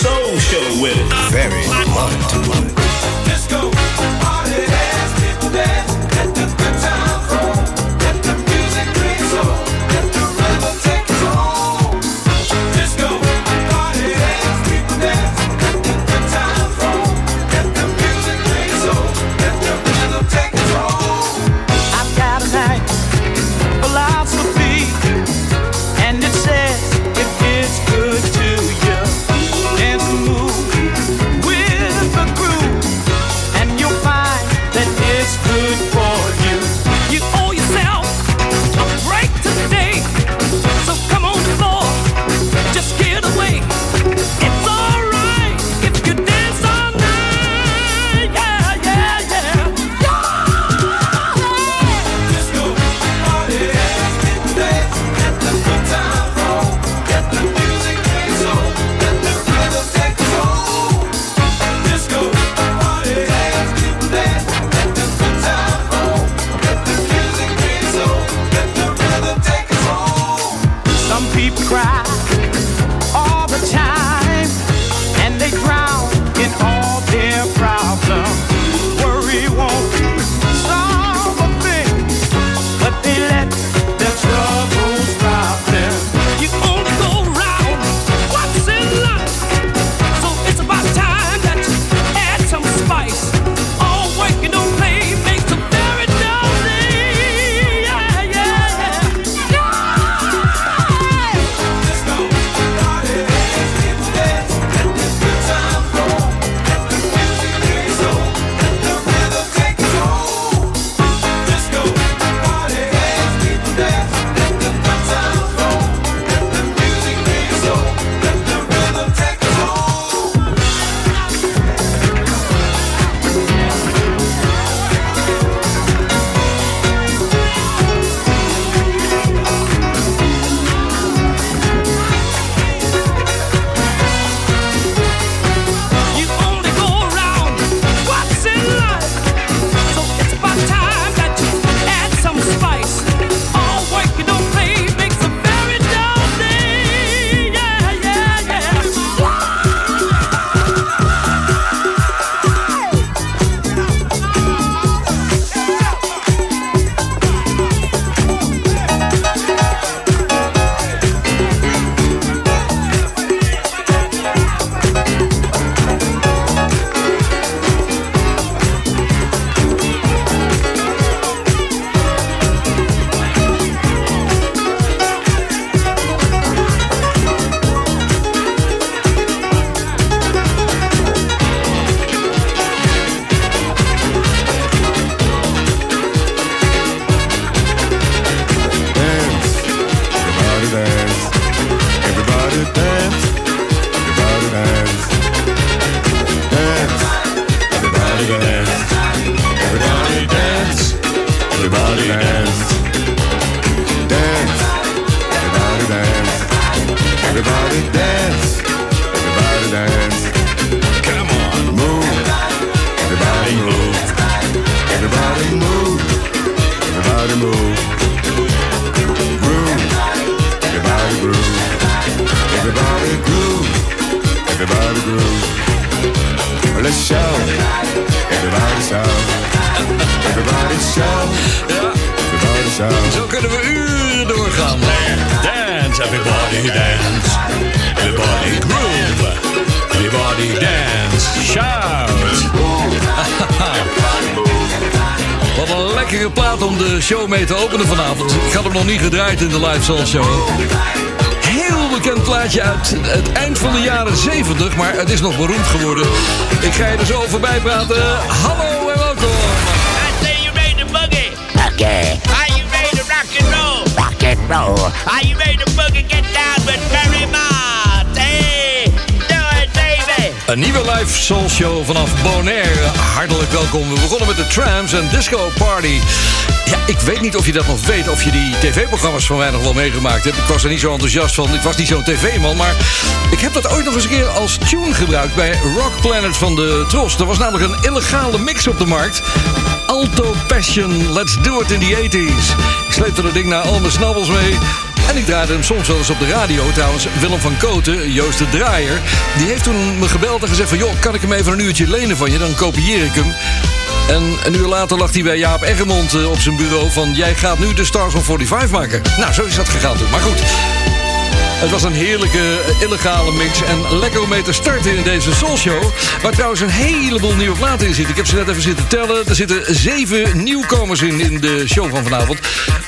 soul show with it. Very much. om de show mee te openen vanavond. Ik had hem nog niet gedraaid in de Live Soul Show. Heel bekend plaatje uit het eind van de jaren 70, maar het is nog beroemd geworden. Ik ga je er zo voorbij praten. Hallo en welkom. I say you made a buggy. Okay. Are you made to rock and roll? Rock and roll. Are you made to buggy? Get down with Mary Ma? Hey, do it baby. Een nieuwe live soul show vanaf Bonaire. Hartelijk welkom. We begonnen met de trams en disco party. Ja, ik weet niet of je dat nog weet, of je die tv-programma's van mij nog wel meegemaakt hebt. Ik was er niet zo enthousiast van, ik was niet zo'n tv-man, maar ik heb dat ooit nog eens een keer als tune gebruikt bij Rock Planet van de Tros. Er was namelijk een illegale mix op de markt. Alto Passion, let's do it in the 80s. Ik sleepte dat ding naar al mijn snabbels mee. En ik draaide hem soms wel eens op de radio. Trouwens, Willem van Koten, Joost de Draaier... die heeft toen me gebeld en gezegd van... joh, kan ik hem even een uurtje lenen van je? Dan kopieer ik hem. En een uur later lag hij bij Jaap Eggermond eh, op zijn bureau van... jij gaat nu de Stars on 45 maken. Nou, zo is dat gegaan toen. Maar goed, het was een heerlijke eh, illegale mix. En lekker om mee te starten in deze Soul Show. Waar trouwens een heleboel nieuwe platen in zitten. Ik heb ze net even zitten tellen. Er zitten zeven nieuwkomers in, in de show van vanavond.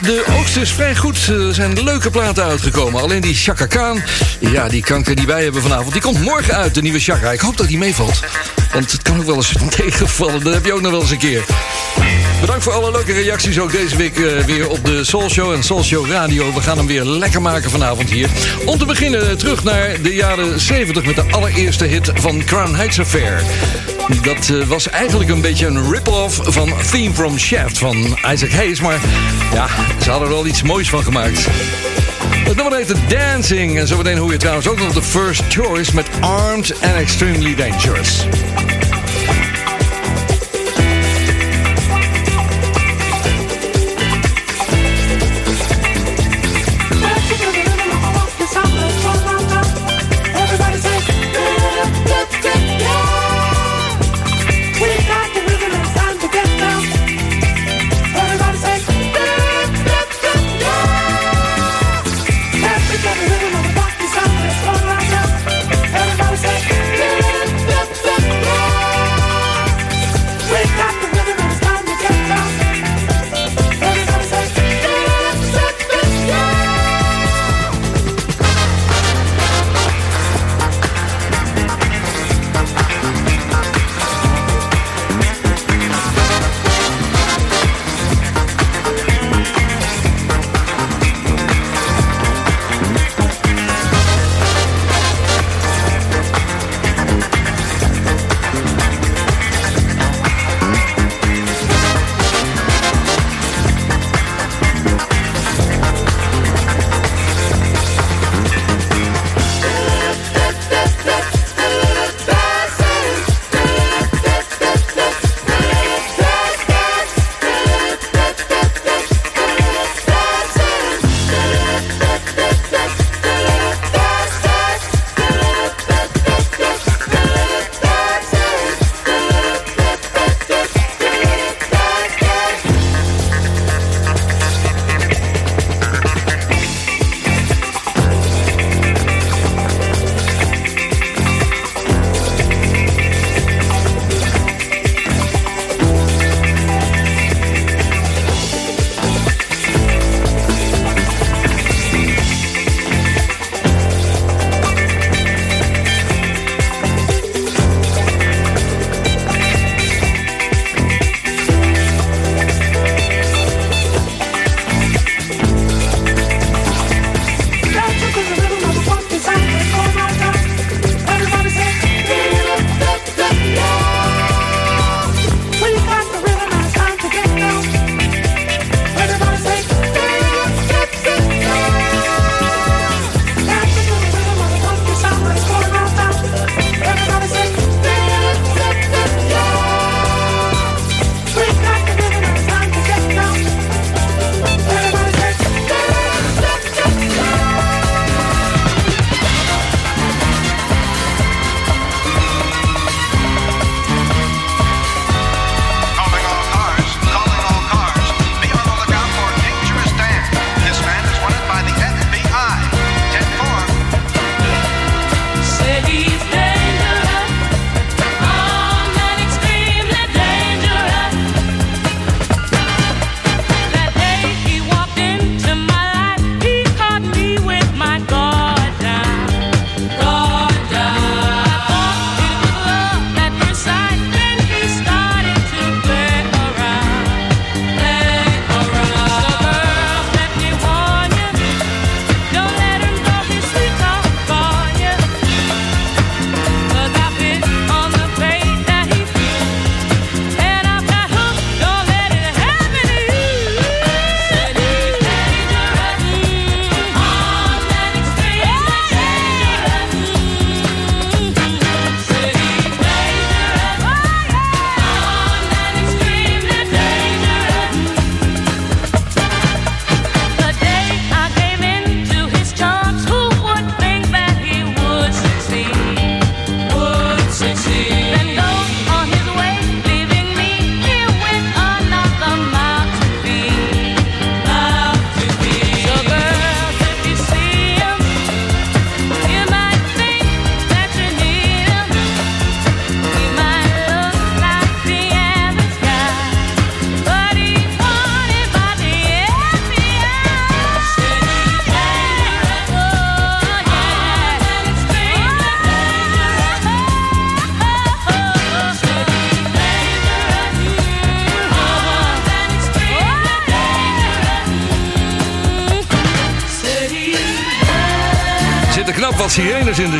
De oogst is vrij goed. Er zijn leuke platen uitgekomen. Alleen die Chaka Khan, ja, die kanker die wij hebben vanavond... die komt morgen uit, de nieuwe Chaka. Ik hoop dat die meevalt. Want het kan ook wel eens tegenvallen. Dat heb je ook nog wel eens een keer. Bedankt voor alle leuke reacties ook deze week eh, weer op de Soul Show en Soul Show Radio. We gaan hem weer lekker maken vanavond hier. Om te beginnen terug naar de jaren 70 met de allereerste hit van Crown Heights Affair. Dat eh, was eigenlijk een beetje een rip-off van Theme from Shaft van Isaac Hayes. Maar ja, ze hadden er wel iets moois van gemaakt. Het nummer heet Dancing. En zometeen hoor je trouwens ook nog de First Choice met Armed and Extremely Dangerous.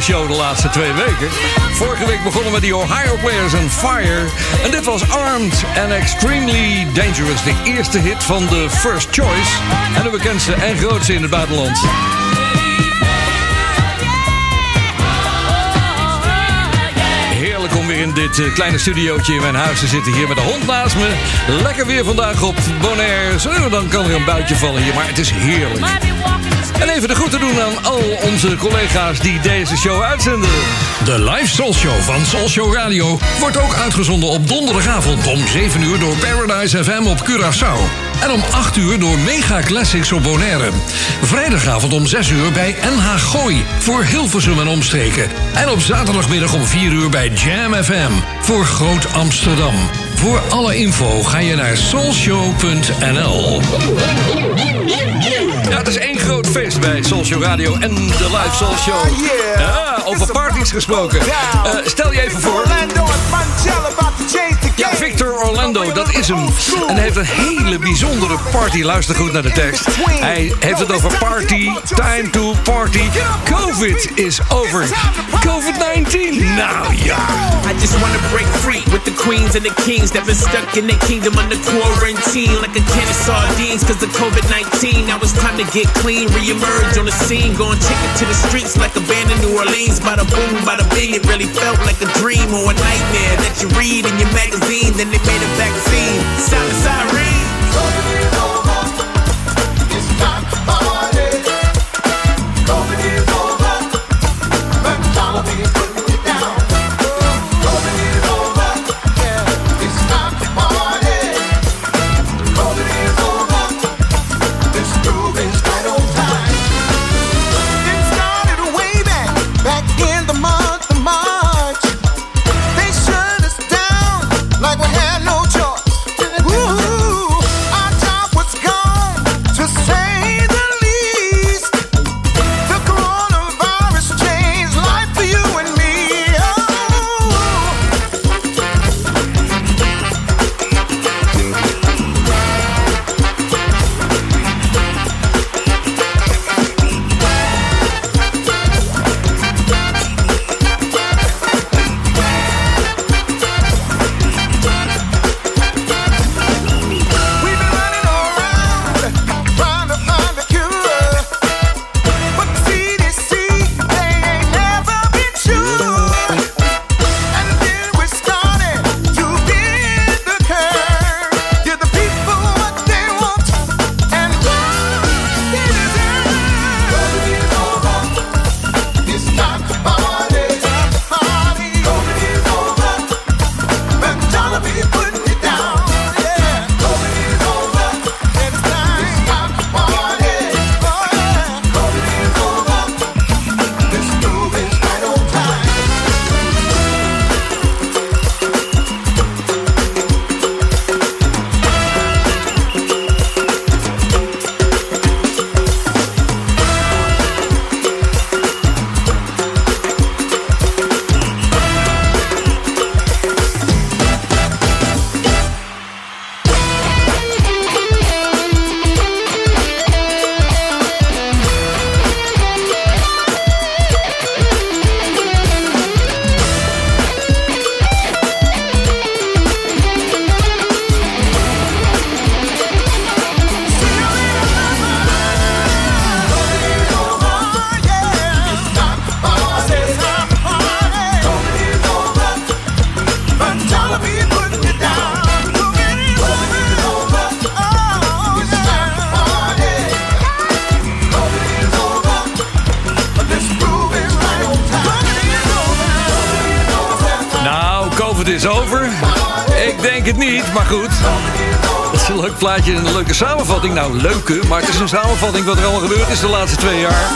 Show de laatste twee weken. Vorige week begonnen we die Ohio Players and Fire. En dit was Armed and Extremely Dangerous. De eerste hit van de First Choice. En de bekendste en grootste in het buitenland. Heerlijk om weer in dit eh, kleine studiootje in mijn huis te zitten. Hier met de hond naast me. Lekker weer vandaag op Bonaire. Zo, dan kan er een buitje vallen hier, maar het is heerlijk. En even de groeten doen aan al onze collega's die deze show uitzenden. De live Soul Show van Soul Show Radio wordt ook uitgezonden op donderdagavond om 7 uur door Paradise FM op Curaçao. En om 8 uur door Mega Classics op Bonaire. Vrijdagavond om 6 uur bij NH Gooi voor Hilversum en omstreken. En op zaterdagmiddag om 4 uur bij Jam FM voor Groot Amsterdam. Voor alle info ga je naar soulshow.nl. Ja, het is één groot feest bij Soulshow Radio en de live Soul Show. Ja, over parties gesproken. Eh, stel je even voor. Ja. Victor Orlando, dat is hem. En hij heeft een hele bijzondere party. Luister goed naar de tekst. Hij heeft het over party, time to party. Covid is over. COVID-19. Nou ja. I just wanna break free with the queens and the kings that been stuck in their kingdom under quarantine like a can of sardines cause of COVID-19. Now it's time to get clean, re-emerge on the scene, going chicken to the streets like a band in New Orleans. Bada boom, bada bing, it really felt like a dream or a nightmare that you read in your magazine. Then they made a vaccine. Silent siren. Plaatje en een leuke samenvatting. Nou, leuke, maar het is een samenvatting wat er allemaal gebeurd is de laatste twee jaar.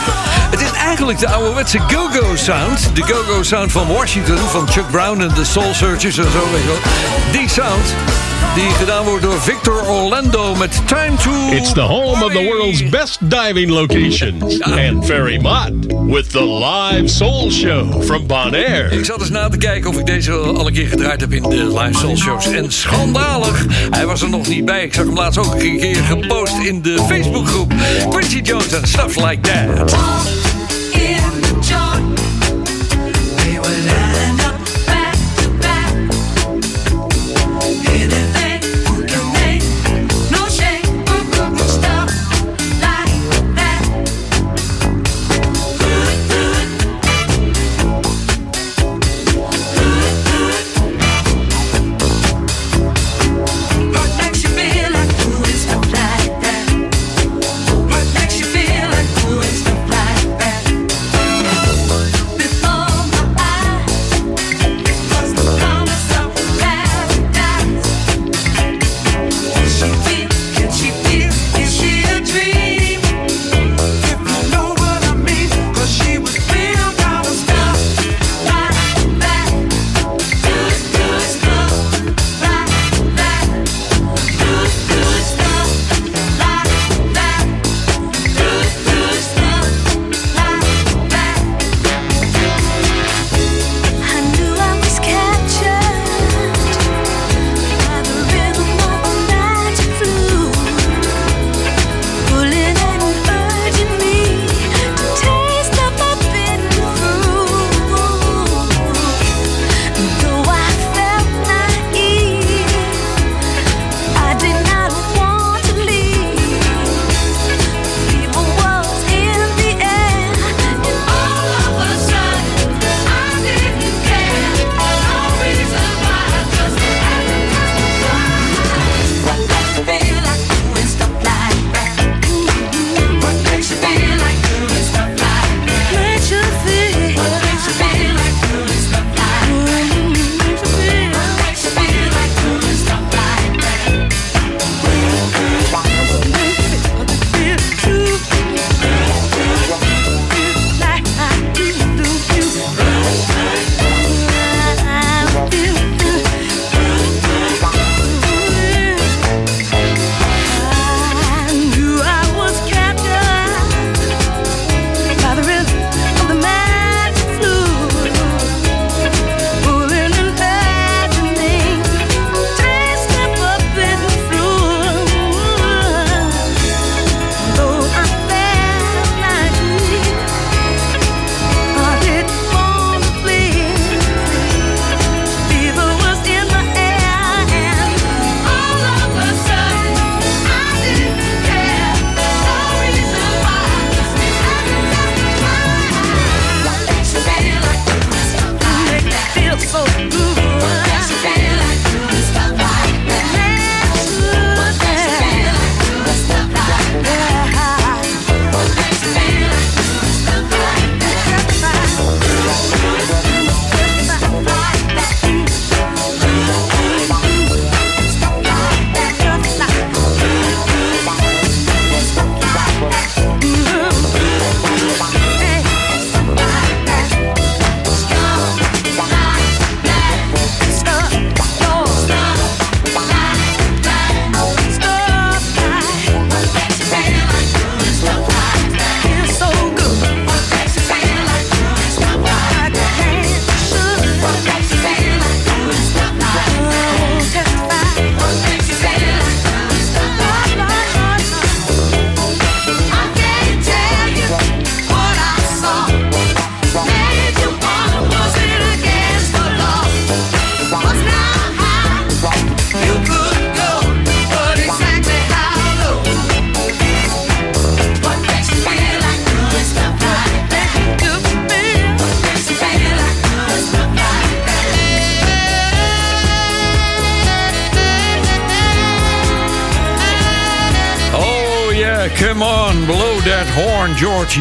Het is eigenlijk de ouderwetse go-go sound. De go-go sound van Washington, van Chuck Brown en de Soul Searchers en zo, weet je wel. Die sound, die gedaan wordt door Victor Orlando met Time to... It's the home of the world's best diving locations. And Ferry Mott with the live soul show from Bonaire. Ik zat eens na te kijken of ik deze al een keer gedraaid heb in de live soul shows. En schandalig, hij was er nog niet bij. Ik zag hem laatst ook een keer gepost in de Facebookgroep. Quincy Jones en Stuff Like That.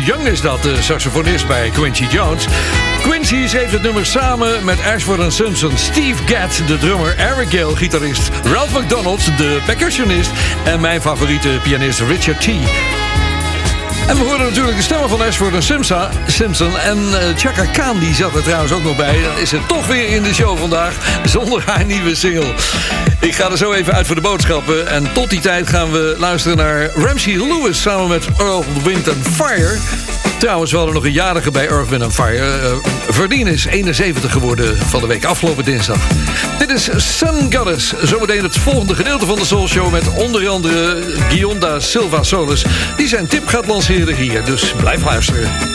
Young is dat, de saxofonist bij Quincy Jones. Quincy heeft het nummer samen met Ashford Simpson, Steve Gadd, de drummer, Eric Gale, gitarist, Ralph McDonald, de percussionist en mijn favoriete pianist Richard T. En we hoorden natuurlijk de stemmen van Ashford en Simpson. En eh, Chaka Khan, die zat er trouwens ook nog bij. Dan is het toch weer in de show vandaag, zonder haar nieuwe single. Ik ga er zo even uit voor de boodschappen. En tot die tijd gaan we luisteren naar Ramsey Lewis... samen met Earl Wind Fire. Trouwens, we hadden nog een jarige bij Earth, Wind Fire. Uh, Verdien is 71 geworden van de week, afgelopen dinsdag. Dit is Sun Goddess. Zometeen het volgende gedeelte van de Soul Show... met onder andere Gionda Silva Solis... die zijn tip gaat lanceren hier. Dus blijf luisteren.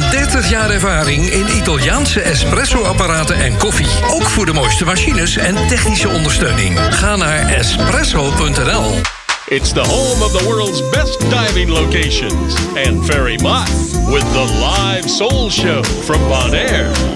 30 jaar ervaring in Italiaanse espresso-apparaten en koffie. Ook voor de mooiste machines en technische ondersteuning. Ga naar espresso.nl. It's the home of the world's best diving locations. And Ferry Mott with the live soul show from Bonaire.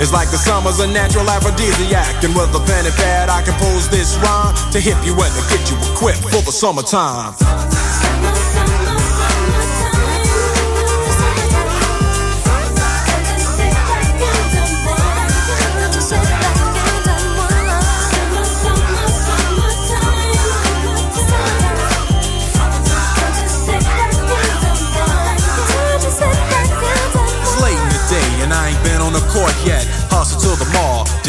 It's like the summer's a natural aphrodisiac. And with a pen and pad, I compose this rhyme to hip you and to get you equipped for the summertime. It's late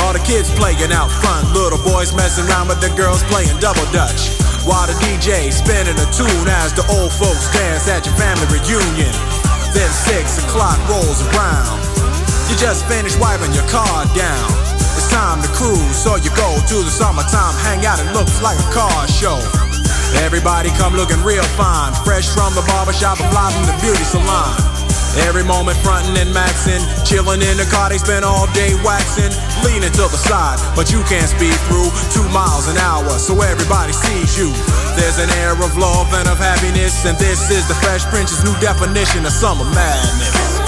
All the kids playing out front, little boys messing around with the girls playing double dutch. While the DJ spinning a tune as the old folks dance at your family reunion. Then six o'clock rolls around. You just finished wiping your car down. It's time to cruise, so you go to the summertime hangout. It looks like a car show. Everybody come looking real fine, fresh from the barbershop fly from the beauty salon. Every moment frontin' and maxin', chillin' in the car, they spend all day waxin', leanin' to the side, but you can't speed through two miles an hour, so everybody sees you. There's an air of love and of happiness, and this is the Fresh Prince's new definition of summer madness.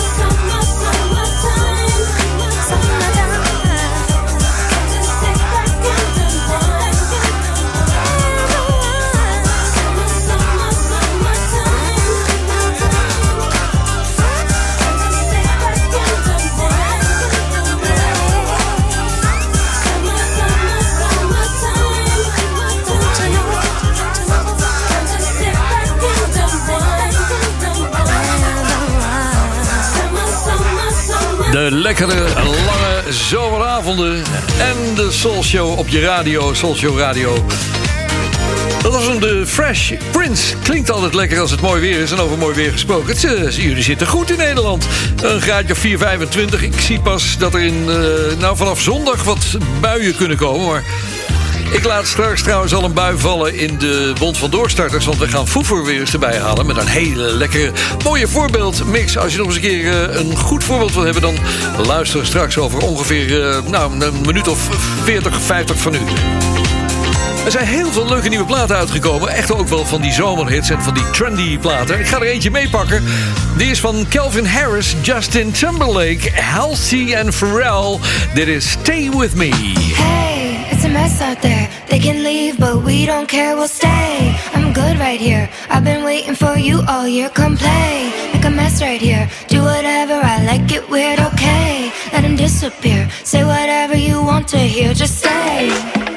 Lekkere, lange zomeravonden. En de Soul Show op je radio, Soul Show Radio. Dat was hem, de Fresh Prince. Klinkt altijd lekker als het mooi weer is. En over mooi weer gesproken. Het, eh, jullie zitten goed in Nederland. Een graadje of 4, 25. Ik zie pas dat er in, eh, nou, vanaf zondag wat buien kunnen komen. Maar ik laat straks trouwens al een bui vallen in de Bond van Doorstarters. Want we gaan Foever weer eens erbij halen. Met een hele lekkere, mooie voorbeeldmix. Als je nog eens een keer eh, een goed voorbeeld wil hebben... dan luister straks over ongeveer eh, nou, een minuut of 40, 50 van u. Er zijn heel veel leuke nieuwe platen uitgekomen. Echt ook wel van die zomerhits en van die trendy platen. Ik ga er eentje meepakken. Die is van Calvin Harris, Justin Timberlake, Halsey en Pharrell. Dit is Stay With Me. Hey, it's a mess out there. They can leave, but we don't care, we'll stay. I'm good right here. I've been waiting for you all year. Come play, make a mess right here. Do whatever, I like it weird, okay. Let him disappear. Say whatever you want to hear, just stay.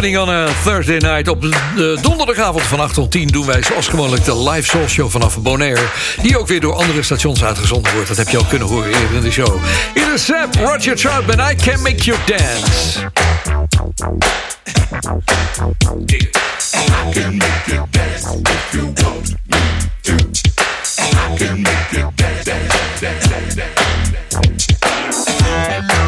happening on a Thursday night. Op de donderdagavond van 8 tot 10 doen wij zoals gewoonlijk de live soul show vanaf Bonaire. Die ook weer door andere stations uitgezonden wordt. Dat heb je al kunnen horen eerder in de show. Hier is Seb, Roger Troutman, I Can Make You Dance. I can make you dance dance.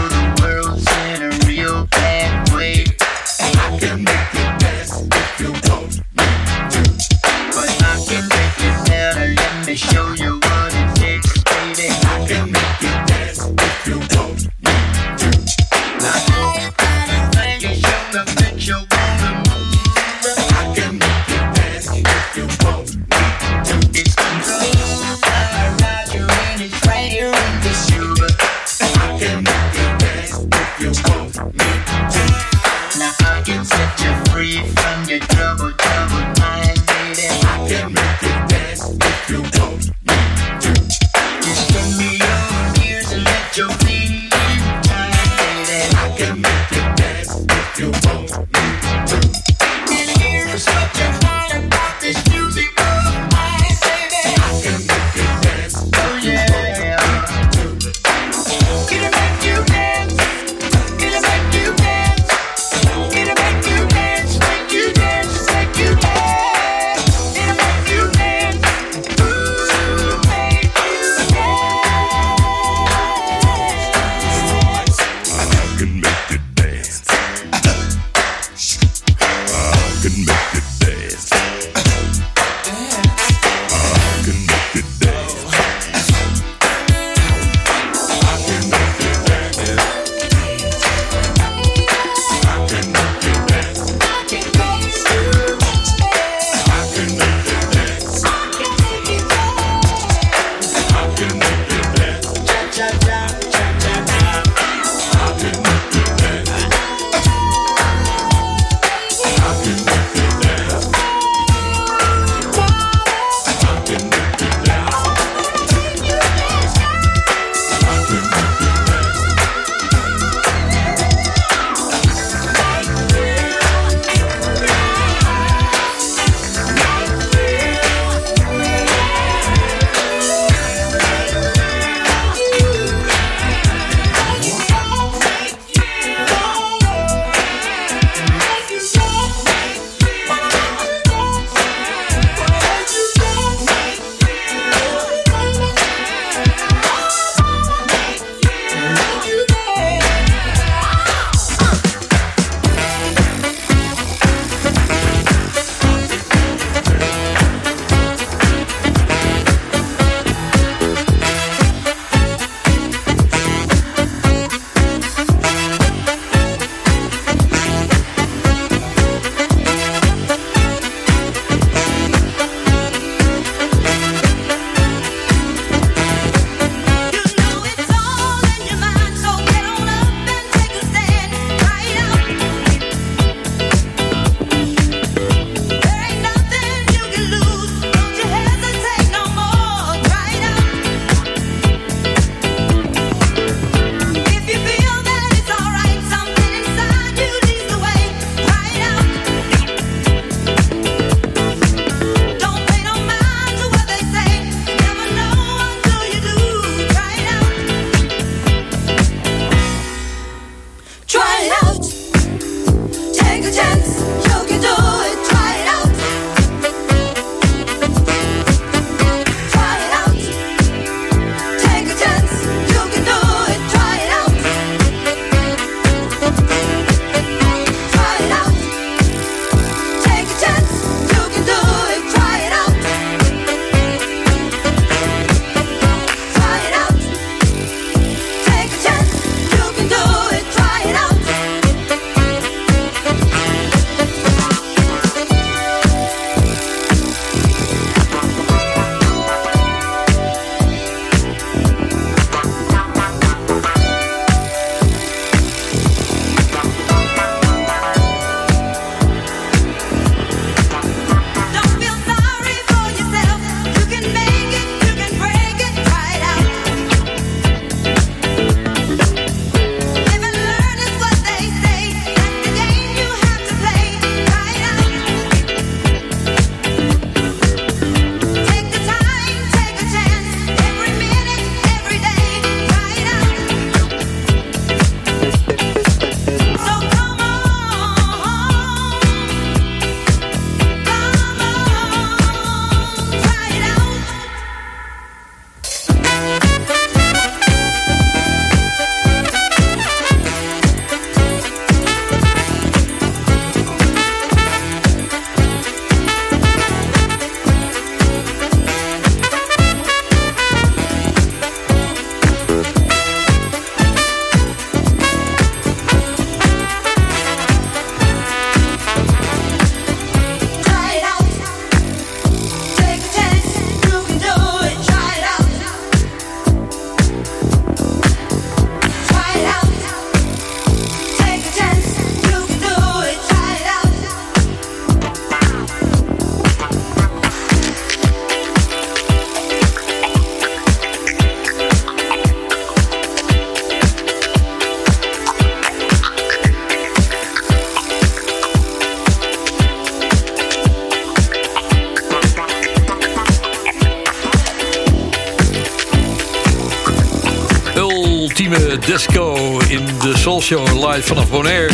In de Soul Show live vanaf Bonaire.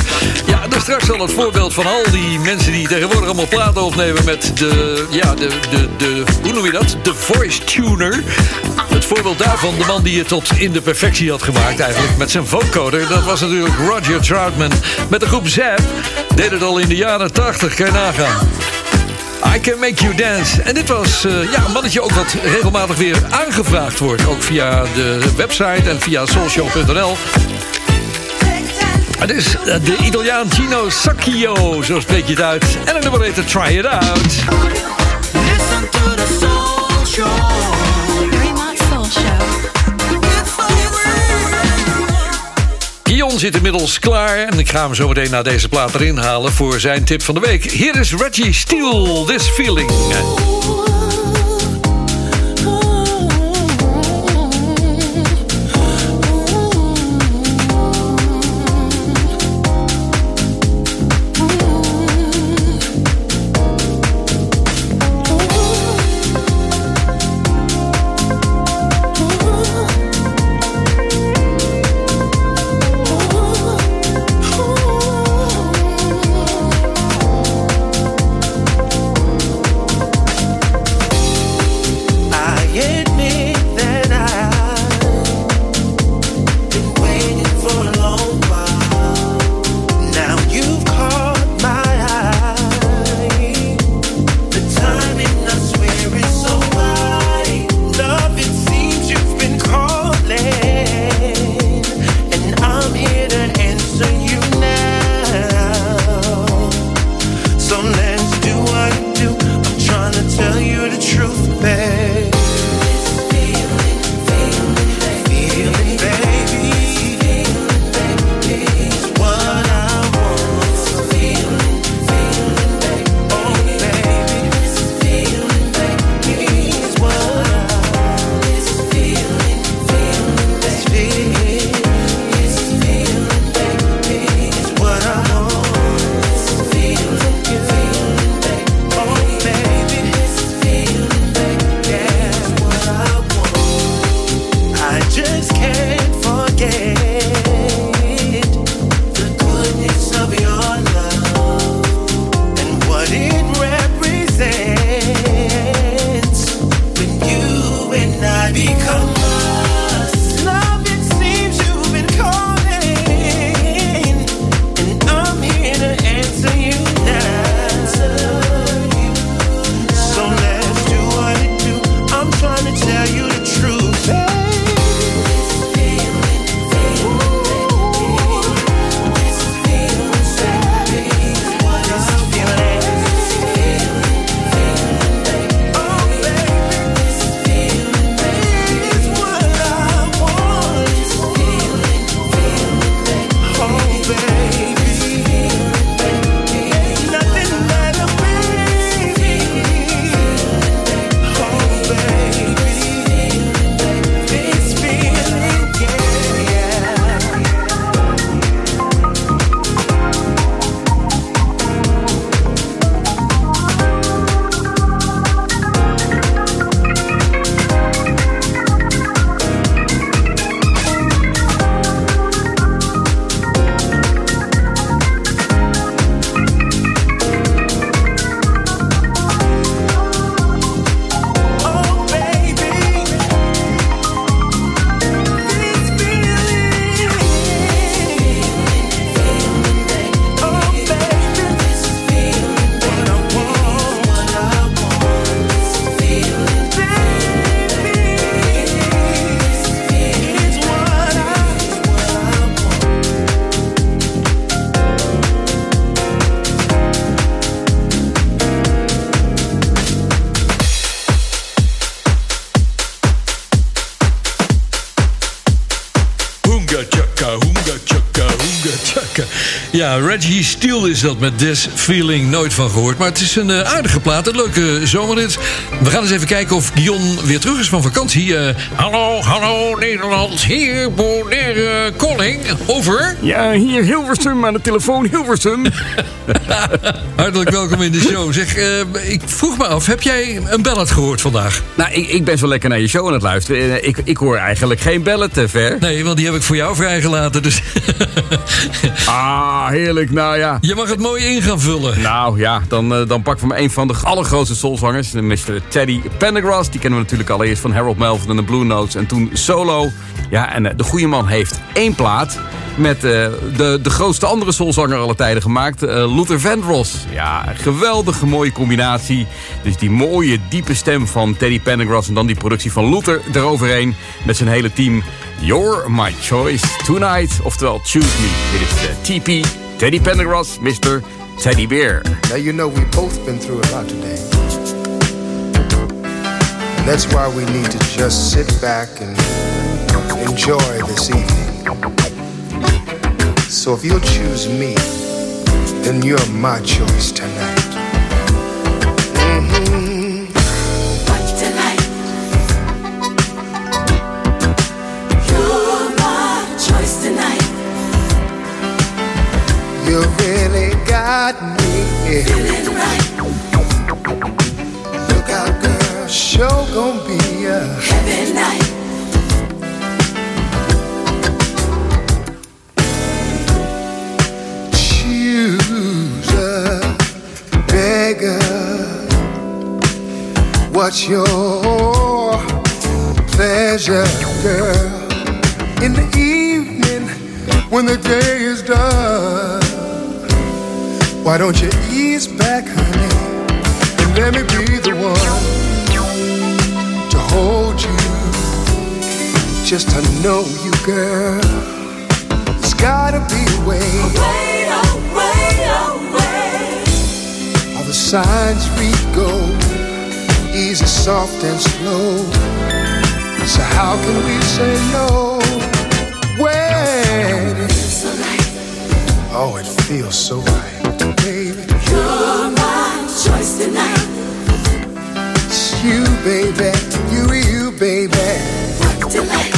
Ja, en straks al het voorbeeld van al die mensen die tegenwoordig allemaal platen opnemen met de, ja, de, de, de, hoe noem je dat? De voice tuner. Het voorbeeld daarvan, de man die het tot in de perfectie had gemaakt eigenlijk met zijn vocoder, dat was natuurlijk Roger Troutman met de groep Zap. Deed het al in de jaren 80, kan je nagaan. I Can Make You Dance. En dit was eh, ja, een mannetje ook wat regelmatig weer aangevraagd wordt. Ook via de website en via soulshow.nl. Het is eh, de Italiaan Gino Sacchio, zo spreek je het uit. En een nummer heet Try It Out. Listen to the soul show. Very much Soul Show. Guillaume zit inmiddels klaar en ik ga hem zo meteen naar deze plaat erin halen voor zijn tip van de week. Hier is Reggie Steele, This Feeling. Ja, Reggie Steele is dat met This Feeling nooit van gehoord. Maar het is een eh, aardige plaat, een leuke zomerrit. We gaan eens even kijken of Guillaume weer terug is van vakantie. Eh, hallo, hallo Nederland, hier Bonaire Calling, over. Ja, hier Hilversum aan de telefoon, Hilversum. Hartelijk welkom in de show. Zeg, eh, ik vroeg me af, heb jij een ballad gehoord vandaag? Nou, ik, ik ben zo lekker naar je show aan het luisteren. Eh, Ik, ik hoor eigenlijk geen bellen te ver. Nee, want die heb ik voor jou vrijgelaten. Dus Ah, heerlijk. Nou ja. je mag het mooi in gaan vullen. Nou ja, dan, eh, dan pakken we maar een van de allergrootste soulzangers. Mr. Teddy Pendergrass. Die kennen we natuurlijk allereerst van Harold Melvin en de Blue Notes. En toen solo. Ja, en eh, de goede man heeft één plaat. Met eh, de, de grootste andere soulzanger aller tijden gemaakt. eh, Luther Vandross. Ja, geweldige mooie combinatie. Dus die mooie diepe stem van Teddy Pendergrass. En dan die productie van Luther eroverheen. Met zijn hele team. You're my choice tonight. Oftewel, choose me. Dit is de TP. Teddy Pendergrass, Mr. Teddy Bear. Now, you know, we've both been through a lot today. And that's why we need to just sit back and enjoy this evening. So if you'll choose me, then you're my choice tonight. Mhm. You're my choice tonight. You really got me. Feeling right. Look out, girl. Show gon' be a Heavy night. Beggar. What's your pleasure, girl? In the evening, when the day is done, why don't you ease back, honey, and let me be the one to hold you, just to know you, girl. There's gotta be a way. Signs read go easy, soft, and slow. So how can we say no when it's Oh, it feels so right, baby. You're my choice tonight. It's you, baby. You, you, baby. What delight.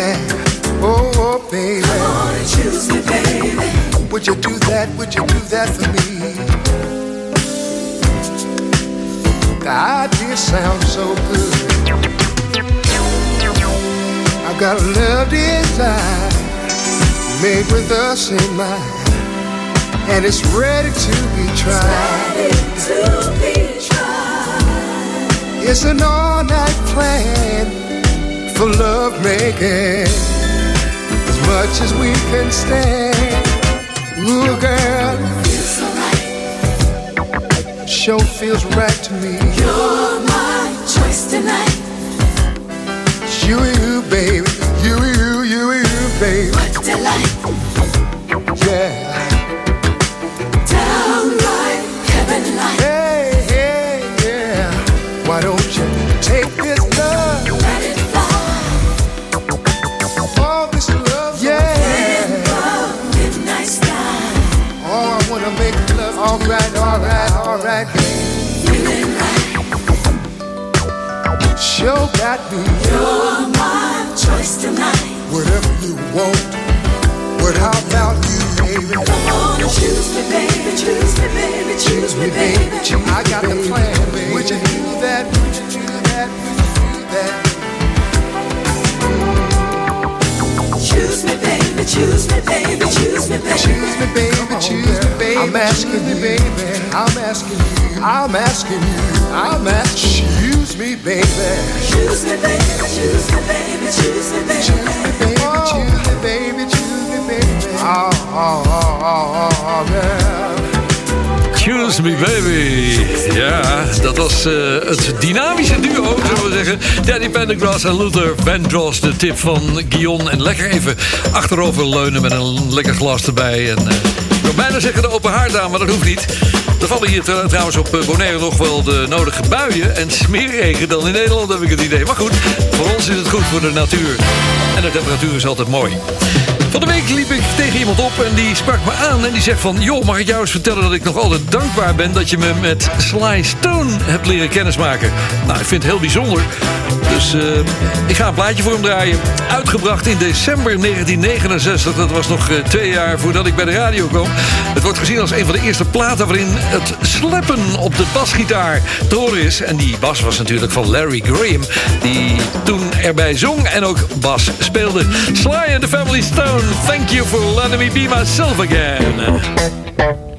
baby. Oh, oh, baby. Come on and choose me, baby. Would you do that? Would you do that for me? The idea sounds so good. I've got a love design made with us in mind, and it's ready to be tried. Ready to be tried. It's an all-night plan for love making, as much as we can stand. Ooh, girl, Feels so right. show feels right to me. You're my choice tonight. It's you, you, baby, you, you, you, you, baby, What delight. yeah. Show got me. You're my choice tonight. Whatever you want. What how about you, baby? And choose me, baby. Choose me, baby. Choose me, baby. I got the plan, baby. Would you do that? Would you do that? Would you do that? Choose me, baby. Choose me, baby. Choose me, baby. Choose me, baby. Choose me, baby. I'm asking you, baby. I'm asking you. I'm asking you. I'm asking you. Choose me, baby. Choose me, baby. Choose me, baby. Choose me, baby. Choose me, baby. Choose me, baby. Choose me, baby. Oh, oh, oh, oh, oh, girl. Choose Promise Me Baby. Ja, dat was eh, het dynamische duo, zullen we zeggen. Danny Pendergrass en Luther Vandross. De tip van Guion. En lekker even achterover leunen met een lekker glas erbij. En, eh, ik bijna zeggen de open haard aan, maar dat hoeft niet. Er vallen hier tr- trouwens op eh, Bonaire nog wel de nodige buien en smeerregen dan in Nederland, heb ik het idee. Maar goed, voor ons is het goed voor de natuur. En de temperatuur is altijd mooi. Van de week liep ik tegen iemand op en die sprak me aan en die zegt van... joh, mag ik jou eens vertellen dat ik nog altijd dankbaar ben... dat je me met Sly Stone hebt leren kennismaken. Nou, ik vind het heel bijzonder. Dus eh, ik ga een plaatje voor hem draaien. Uitgebracht in december 1969. Dat was nog eh, twee jaar voordat ik bij de radio kwam. Het wordt gezien als een van de eerste platen... waarin het sleppen op de basgitaar te horen is. En die bas was natuurlijk van Larry Graham... die toen erbij zong en ook bas speelde. Sly and the Family Stone, thank you for letting me be myself again.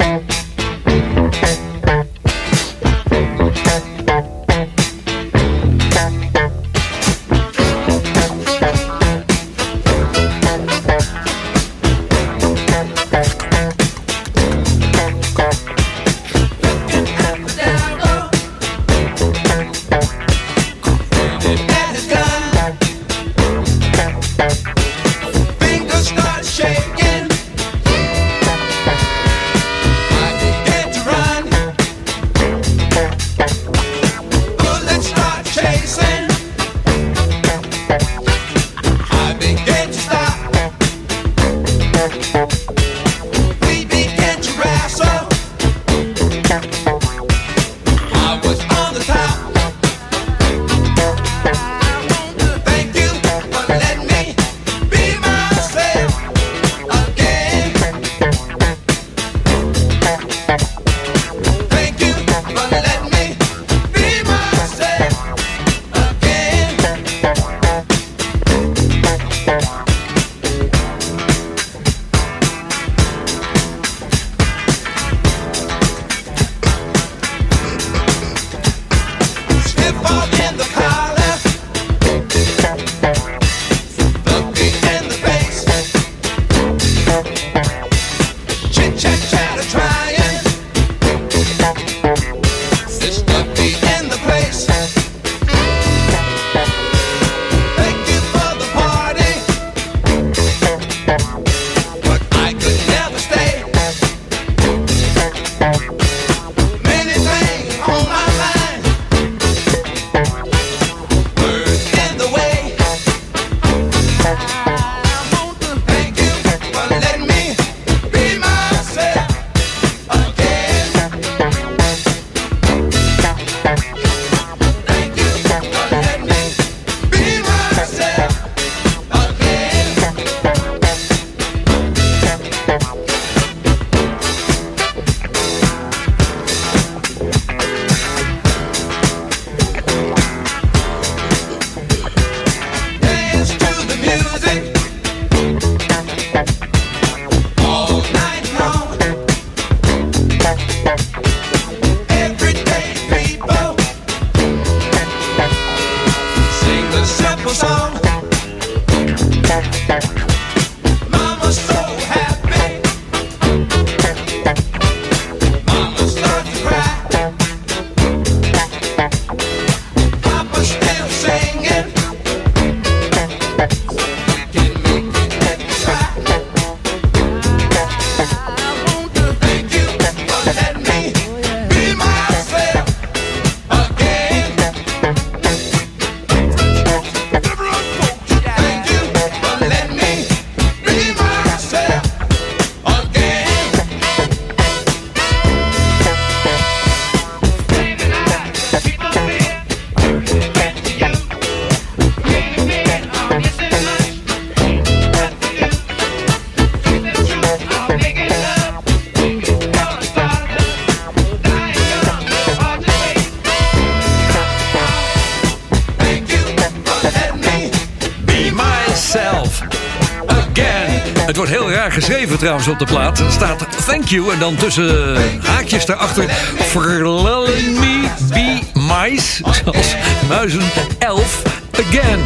trouwens op de plaat staat Thank You. En dan tussen haakjes daarachter Verlelling Me Be Mice. Zoals muizen, elf, again.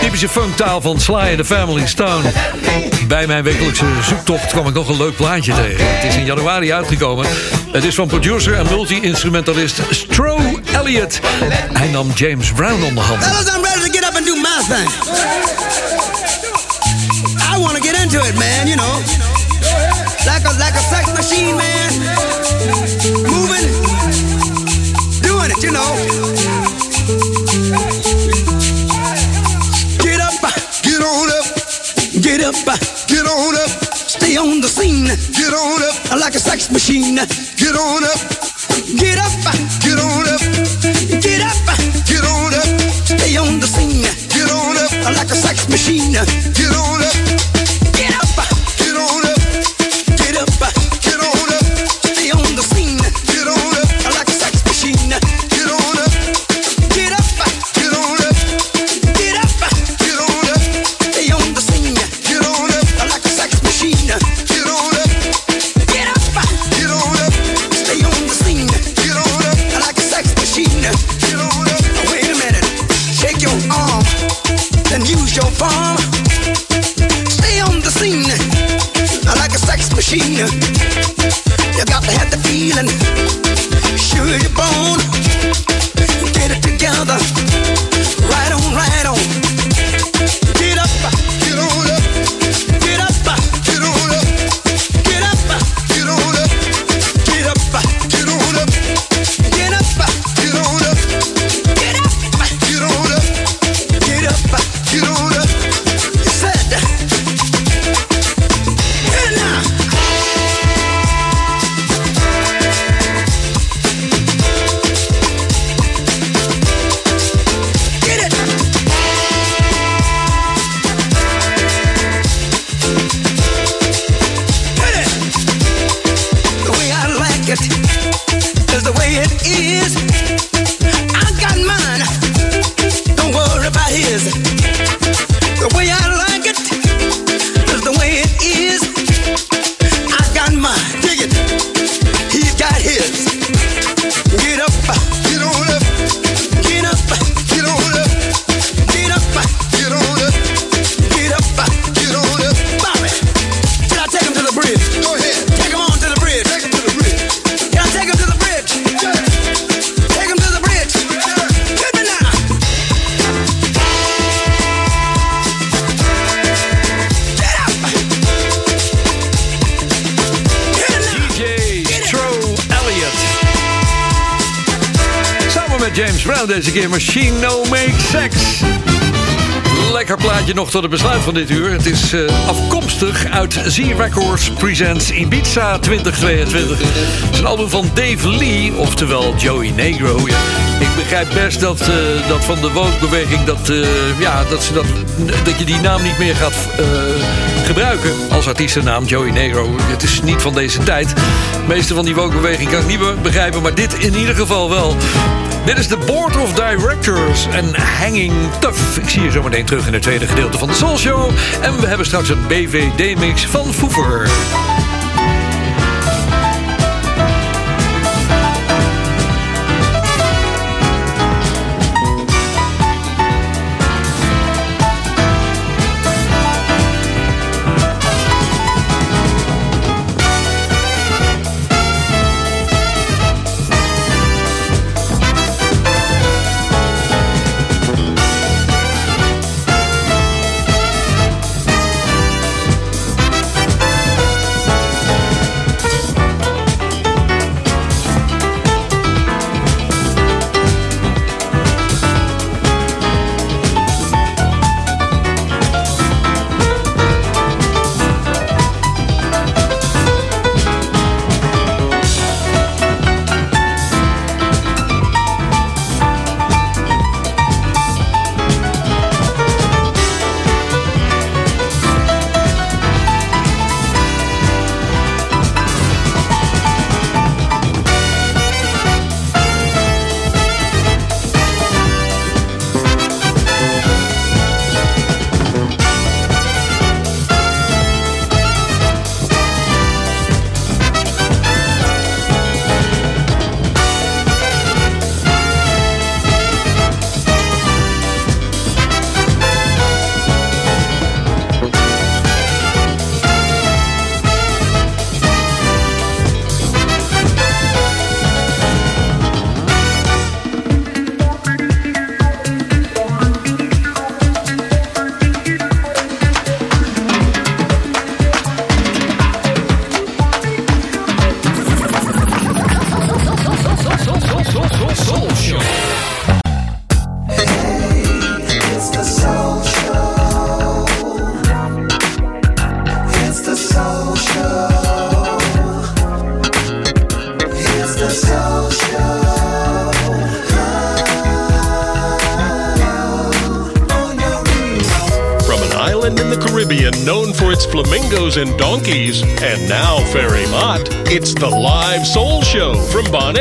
Typische funktaal van Sly in the Family Stone. Bij mijn wekelijkse zoektocht kwam ik nog een leuk plaatje tegen. Het is in januari uitgekomen. Het is van producer en multi-instrumentalist Strow Elliott. Hij nam James Brown onder handen. to it, man, you know. Like a like a sex machine, man. Moving, doing it, you know. Get up, get on up, get up, get on up. Stay on the scene, get on up like a sex machine, get on up tot het besluit van dit uur. Het is eh, afkomstig uit Z Records Presents Ibiza 2022. Het is een album van Dave Lee, oftewel Joey Negro. Ik begrijp best dat, eh, dat van de woonbeweging dat, eh, ja, dat, ze dat, dat je die naam niet meer gaat gebruiken als artiestennaam Joey Negro. Het is niet van deze tijd. De meeste van die woonbeweging kan ik niet begrijpen, maar dit in ieder geval wel. Dit is de Board of Directors en Hanging Tough. Ik zie je zo meteen terug in het tweede gedeelte van de Soul Show. En we hebben straks een BVD-mix van Foever. and donkeys. And now, Fairy Mott, it's the live soul show from Bon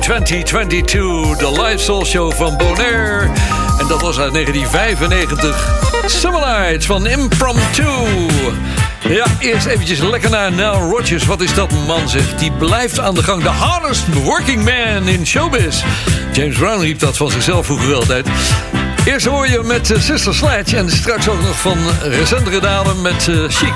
2022. De live soul show van Bonaire. En dat was uit 1995. Similarites van Impromptu. Ja, eerst eventjes lekker naar Nell Rogers. Wat is dat man zegt? Die blijft aan de gang. de hardest working man in showbiz. James Brown riep dat van zichzelf vroeger altijd. Eerst hoor je met eh, Sister Sledge. En straks ook nog van recentere daden met uh, Chic.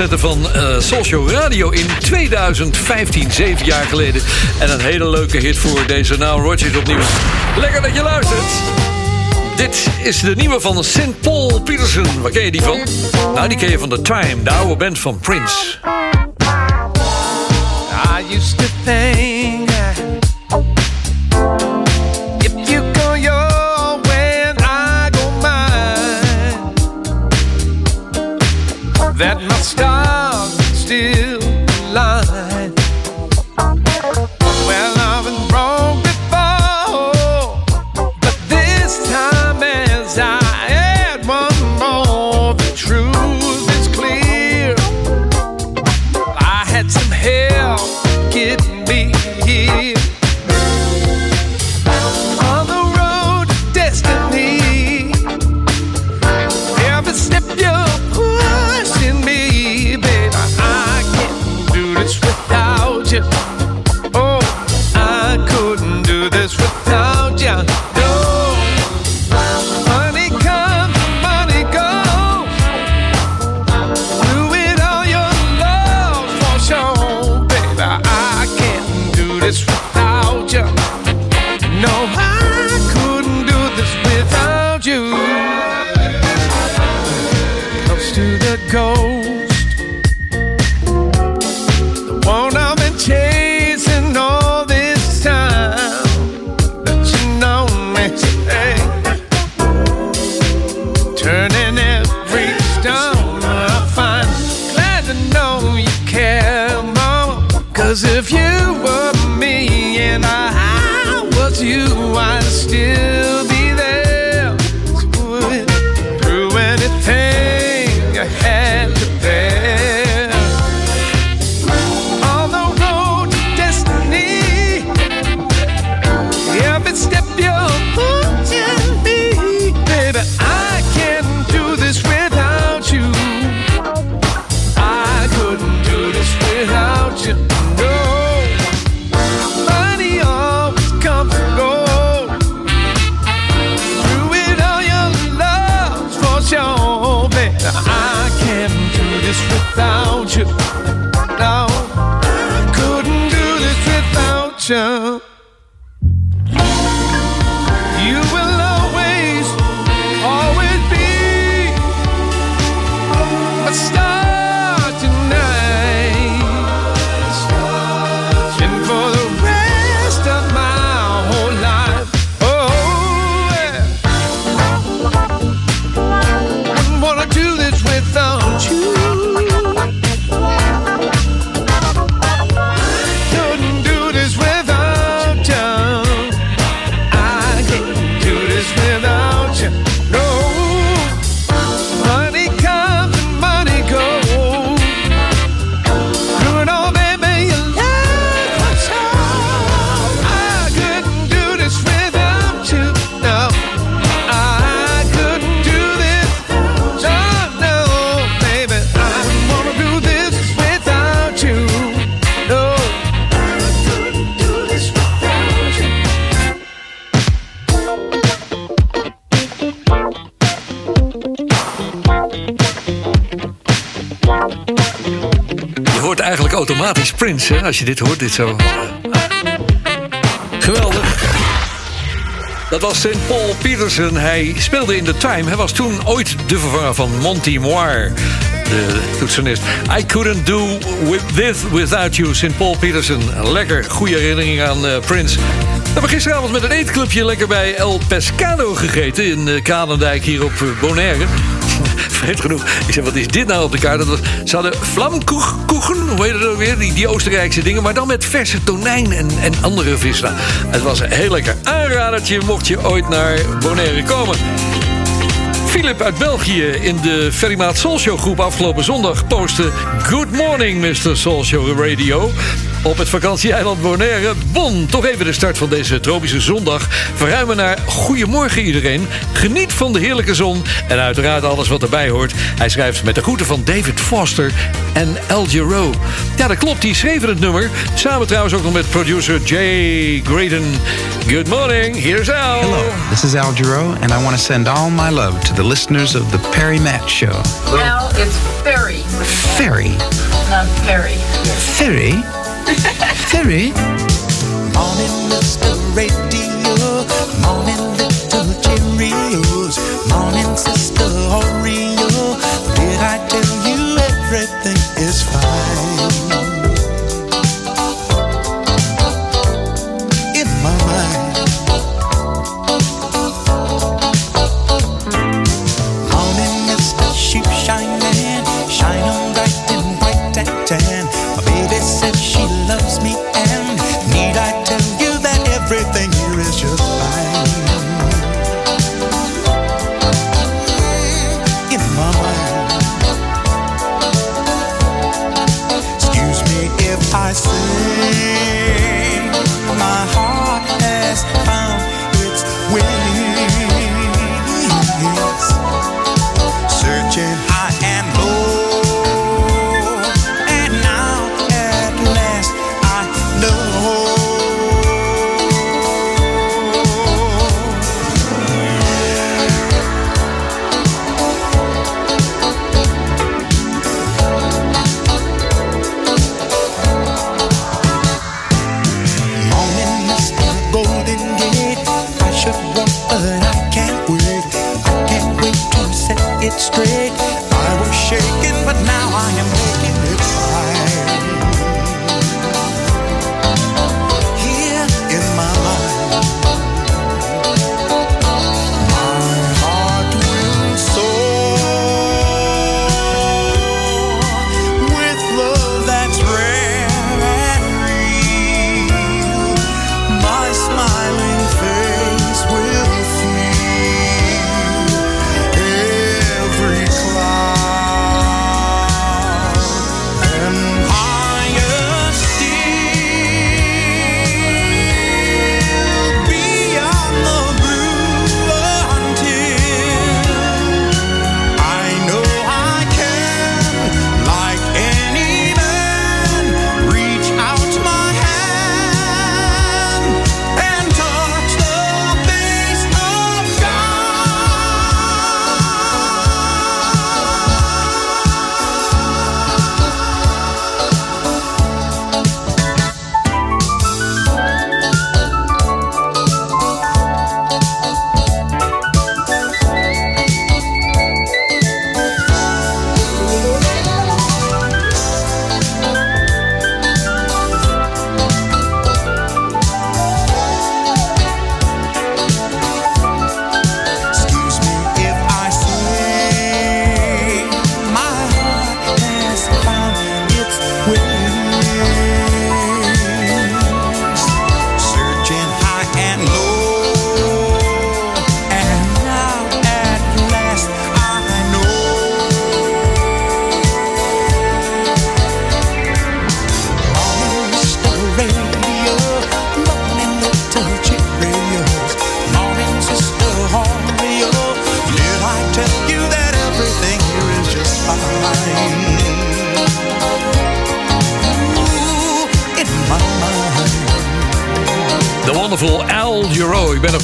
opzetten van eh, Social Radio in 2015, zeven jaar geleden. En een hele leuke hit voor deze Naam Rogers opnieuw. Lekker dat je luistert. Dit is de nieuwe van St. Paul Peterson. Waar ken je die van? Nou, die ken je van The Time, de oude band van Prince. I used to think als je dit hoort. Dit zo. Geweldig. Dat was St. Paul Peterson. Hij speelde in The Time. Hij was toen ooit de vervanger van Monty Moore, de toetsenist. I couldn't do with this without you, St. Paul Peterson. Lekker, goede herinnering aan eh, Prince. We hebben gisteravond met een eetclubje lekker bij El Pescado gegeten... in uh, Kanendijk hier op eh, Bonaire. Vreemd genoeg. Ik zei, wat is dit nou op de kaart? Dat was, ze hadden hoe heet het weer? Die, Oostenrijkse dingen, maar dan met verse tonijn en, en andere vis. Nou, het was heel lekker. Aanradertje mocht je ooit naar Bonaire komen. Philip uit België in de Ferrymaat Soul Show groep afgelopen zondag postte... Good morning, Mr. Soul Show Radio. Op het vakantieeiland Bonaire. Bon, toch even de start van deze tropische zondag. Verruimen naar Goedemorgen iedereen. Geniet van de heerlijke zon en uiteraard alles wat erbij hoort. Hij schrijft met de groeten van David Foster en El Giro. Ja, dat klopt, die schreven het nummer. Samen trouwens ook nog met producer Jay Graydon. Good morning, here's Al. Hello, this is Al Giro, and I want to send all my love to the listeners of the Perry Matt Show. Now it's Ferry, Ferry, not Perry. Ferry, Ferry. Morning, Mr. Radio. Morning, little Cheerios. Morning, Sister Oreo. Did I tell you everything is fine?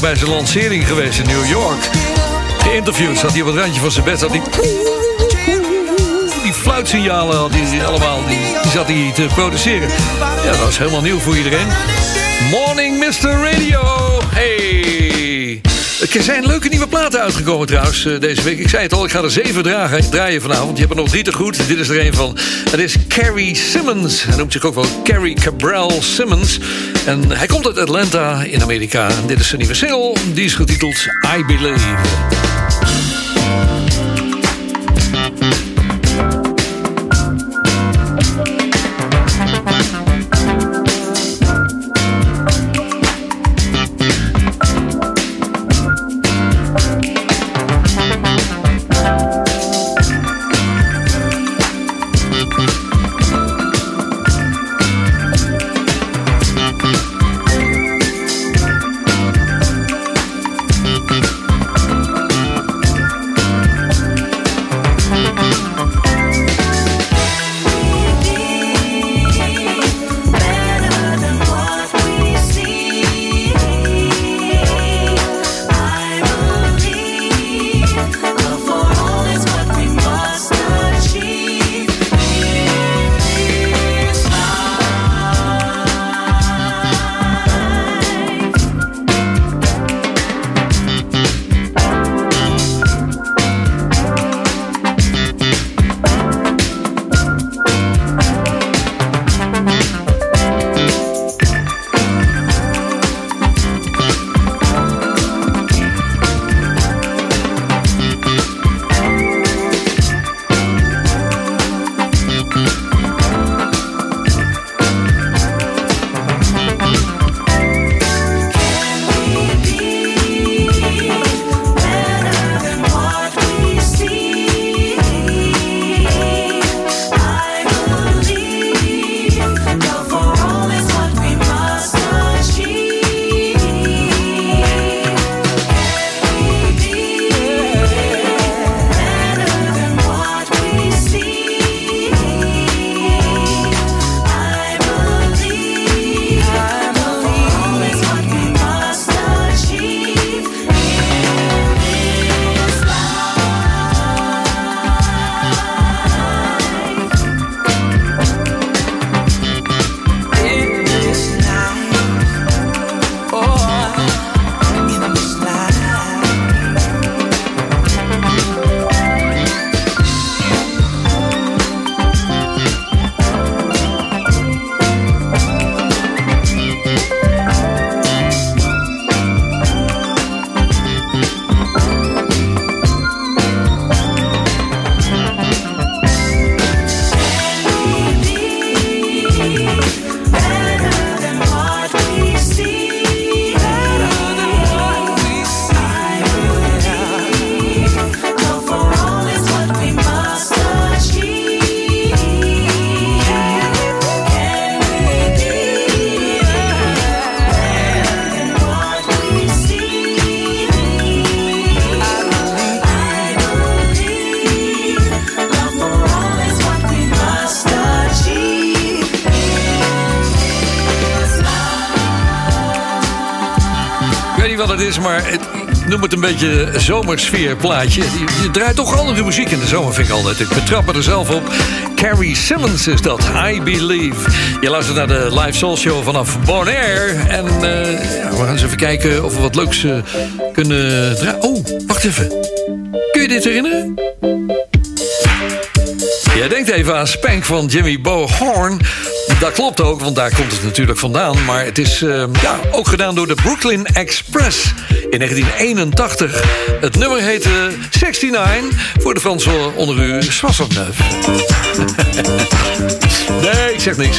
Bij zijn lancering geweest in New York. Geïnterviewd, zat hij op het randje van zijn bed. Zat hij... Die fluitsignalen had hij allemaal, die, die zat hij te produceren. Ja, dat was helemaal nieuw voor iedereen. Morning Mr. Radio. Hey. Er zijn leuke nieuwe platen uitgekomen trouwens eh, deze week. Ik zei het al, ik ga er zeven dragen, draaien vanavond. Je hebt er nog drie te goed. Dit is er een van. Het is Carrie Simmons. Hij noemt zich ook wel Carrie Cabral Simmons. En hij komt uit Atlanta in Amerika. En dit is zijn nieuwe single. Die is getiteld I Believe. Noem het een beetje zomersfeer plaatje. Je, draait toch andere muziek in de zomer, vind ik altijd. Ik betrap er zelf op. Carrie Simmons is dat, I Believe. Je luistert naar de Live Soul Show vanaf Bonaire. En eh, we gaan eens even kijken of we wat leuks eh, kunnen draaien. Oh, wacht even. Kun je dit herinneren? Jij denkt even aan Spank van Jimmy Bo Horn. Dat klopt ook, want daar komt het natuurlijk vandaan. Maar het is eh, ja, ook gedaan door de Brooklyn Express in 1981. Het nummer heette 69 voor de Fransen onder u 69. nee, ik zeg niks.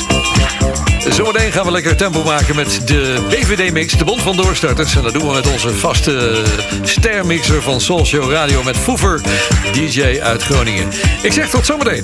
Zometeen gaan we lekker tempo maken met de BVD-mix, de Bond van Doorstarters. En dat doen we met onze vaste stermixer van Show Radio met Foever, DJ uit Groningen. Ik zeg tot zometeen.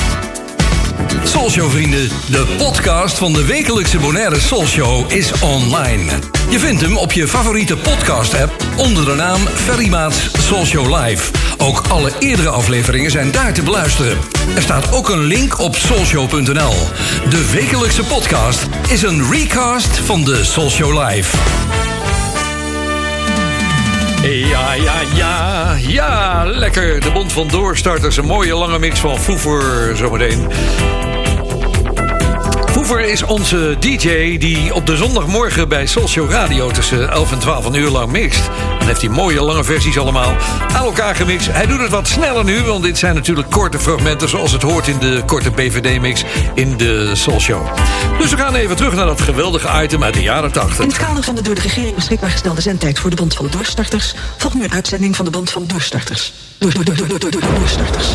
Soulshow vrienden, de podcast van de wekelijkse Bonaire Soulshow is online. Je vindt hem op je favoriete podcast app onder de naam Ferry Maats Soulshow Live. Ook alle eerdere afleveringen zijn daar te beluisteren. Er staat ook een link op soulshow.nl. De wekelijkse podcast is een recast van de Soulshow Live. Ja, ja, ja, ja, lekker. De Bond van Doorstarters. Een mooie lange mix van Foever zometeen. Foever is onze DJ die op de zondagmorgen bij Soulshow Radio tussen 11 en 12 een uur lang mixt. Dan heeft hij mooie lange versies allemaal aan elkaar gemixt. Hij doet het wat sneller nu, want dit zijn natuurlijk korte fragmenten zoals het hoort in de korte BVD-mix in de Soulshow. Dus we gaan even terug naar dat geweldige item uit de jaren 80. In het kader van de door de regering beschikbaar gestelde zendtijd voor de Bond van Doorstarters volgt nu een uitzending van de Bond van Doorstarters. Door, door, door, door, door, door, door, doorstarters.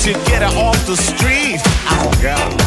to get her off the street. Oh, God.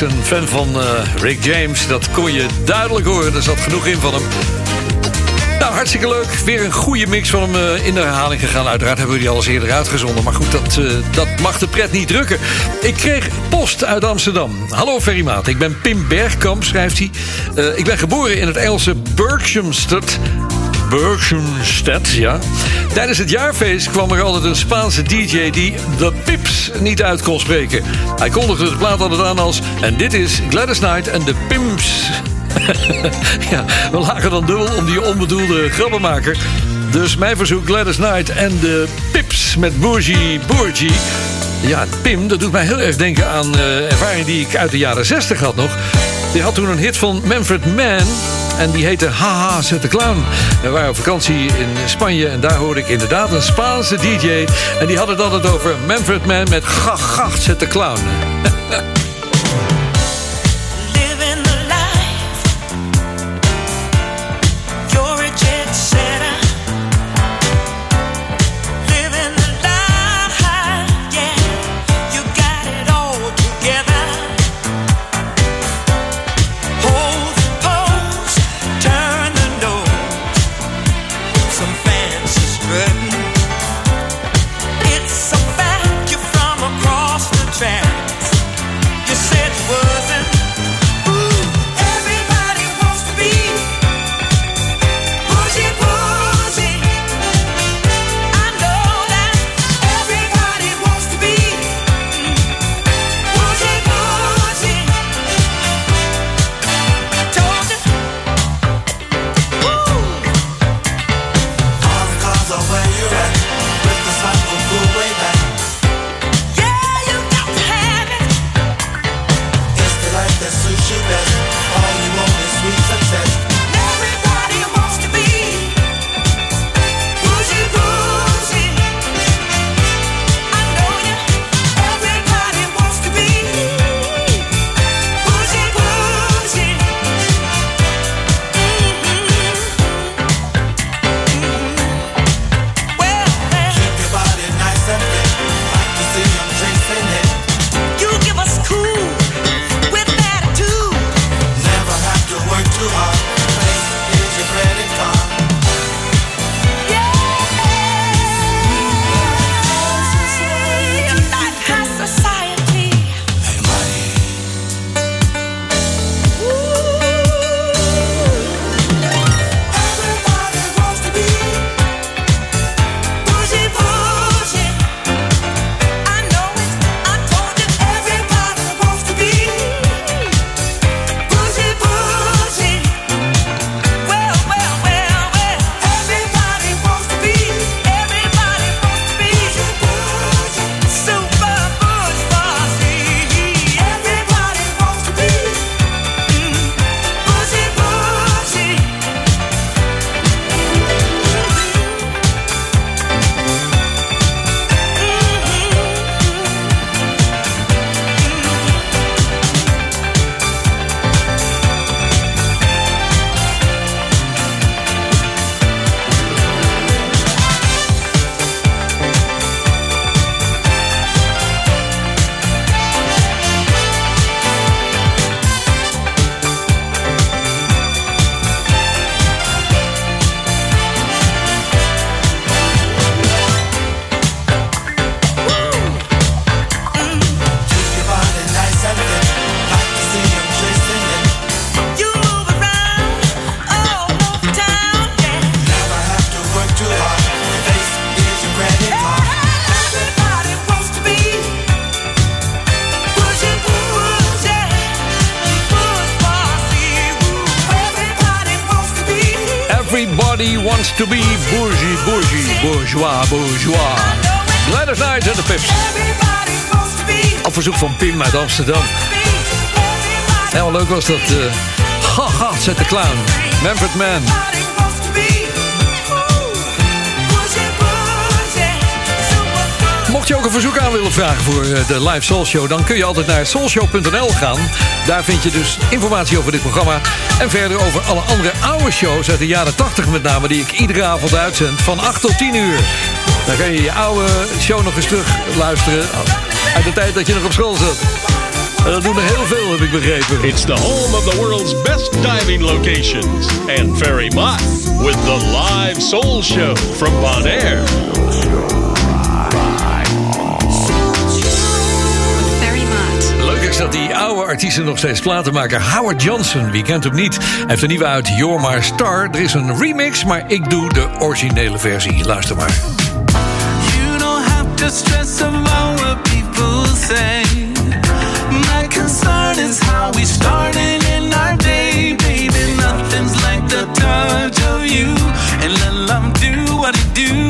Een fan van eh, Rick James. Dat kon je duidelijk horen, er zat genoeg in van hem. Nou, hartstikke leuk. Weer een goede mix van hem eh, in de herhaling gegaan. Uiteraard hebben we die al eens eerder uitgezonden. Maar goed, dat, eh, dat mag de pret niet drukken. Ik kreeg post uit Amsterdam. Hallo Ferrymaat, ik ben Pim Bergkamp, schrijft hij. Ik ben geboren in het Engelse Berkhamsted. Berkhamsted, ja. Tijdens het jaarfeest kwam er altijd een Spaanse DJ die de Pips niet uit kon spreken. Hij kondigde de plaat altijd aan als... En dit is Gladys Knight en de Pimps. ja, we lagen dan dubbel om die onbedoelde grappenmaker. Dus mijn verzoek Gladys Knight en de Pips met Bourgie Bourgie. Ja, Pim, dat doet mij heel erg denken aan eh, ervaring die ik uit de jaren 60 had nog. Die had toen een hit van Manfred Mann. En die heette Haha, zet de clown. We waren op vakantie in Spanje en daar hoorde ik inderdaad een Spaanse DJ. En die had het altijd over Manfred Mann met gach, zet de clown. Pim uit Amsterdam. Heel leuk was dat. eh Haha, zet de clown. Manfred Mann. Mocht je ook een verzoek aan willen vragen voor eh, de live Soul Show... dan kun je altijd naar soulshow.nl gaan. Daar vind je dus informatie over dit programma. En verder over alle andere oude shows uit de jaren 80 met name... die ik iedere avond uitzend van 8 tot 10 uur. Dan kun je je oude show nog eens terug luisteren... Uit de tijd dat je nog op school zat. En dat doen er heel veel, heb ik begrepen. It's the home of the world's best diving locations. And Ferry Mott with the live soul show from is dat die oude artiesten nog steeds platen maken. Howard Johnson, wie kent hem niet, heeft een nieuwe uit You're My Star. Er is een remix, maar ik doe de originele versie. Luister maar. You don't have to what it do.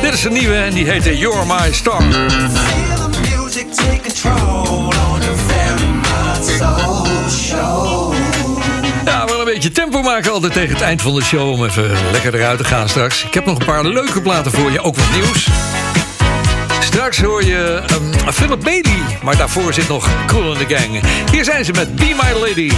Dit is een nieuwe en die heette You're My Star. Ja, gaan een beetje tempo maken altijd tegen het eind van de show... om even lekker eruit te gaan straks. Ik heb nog een paar leuke platen voor je, ook wat nieuws. Straks hoor je um, Philip Bailey, maar daarvoor zit nog Cool in the Gang. Hier zijn ze met Be My Lady.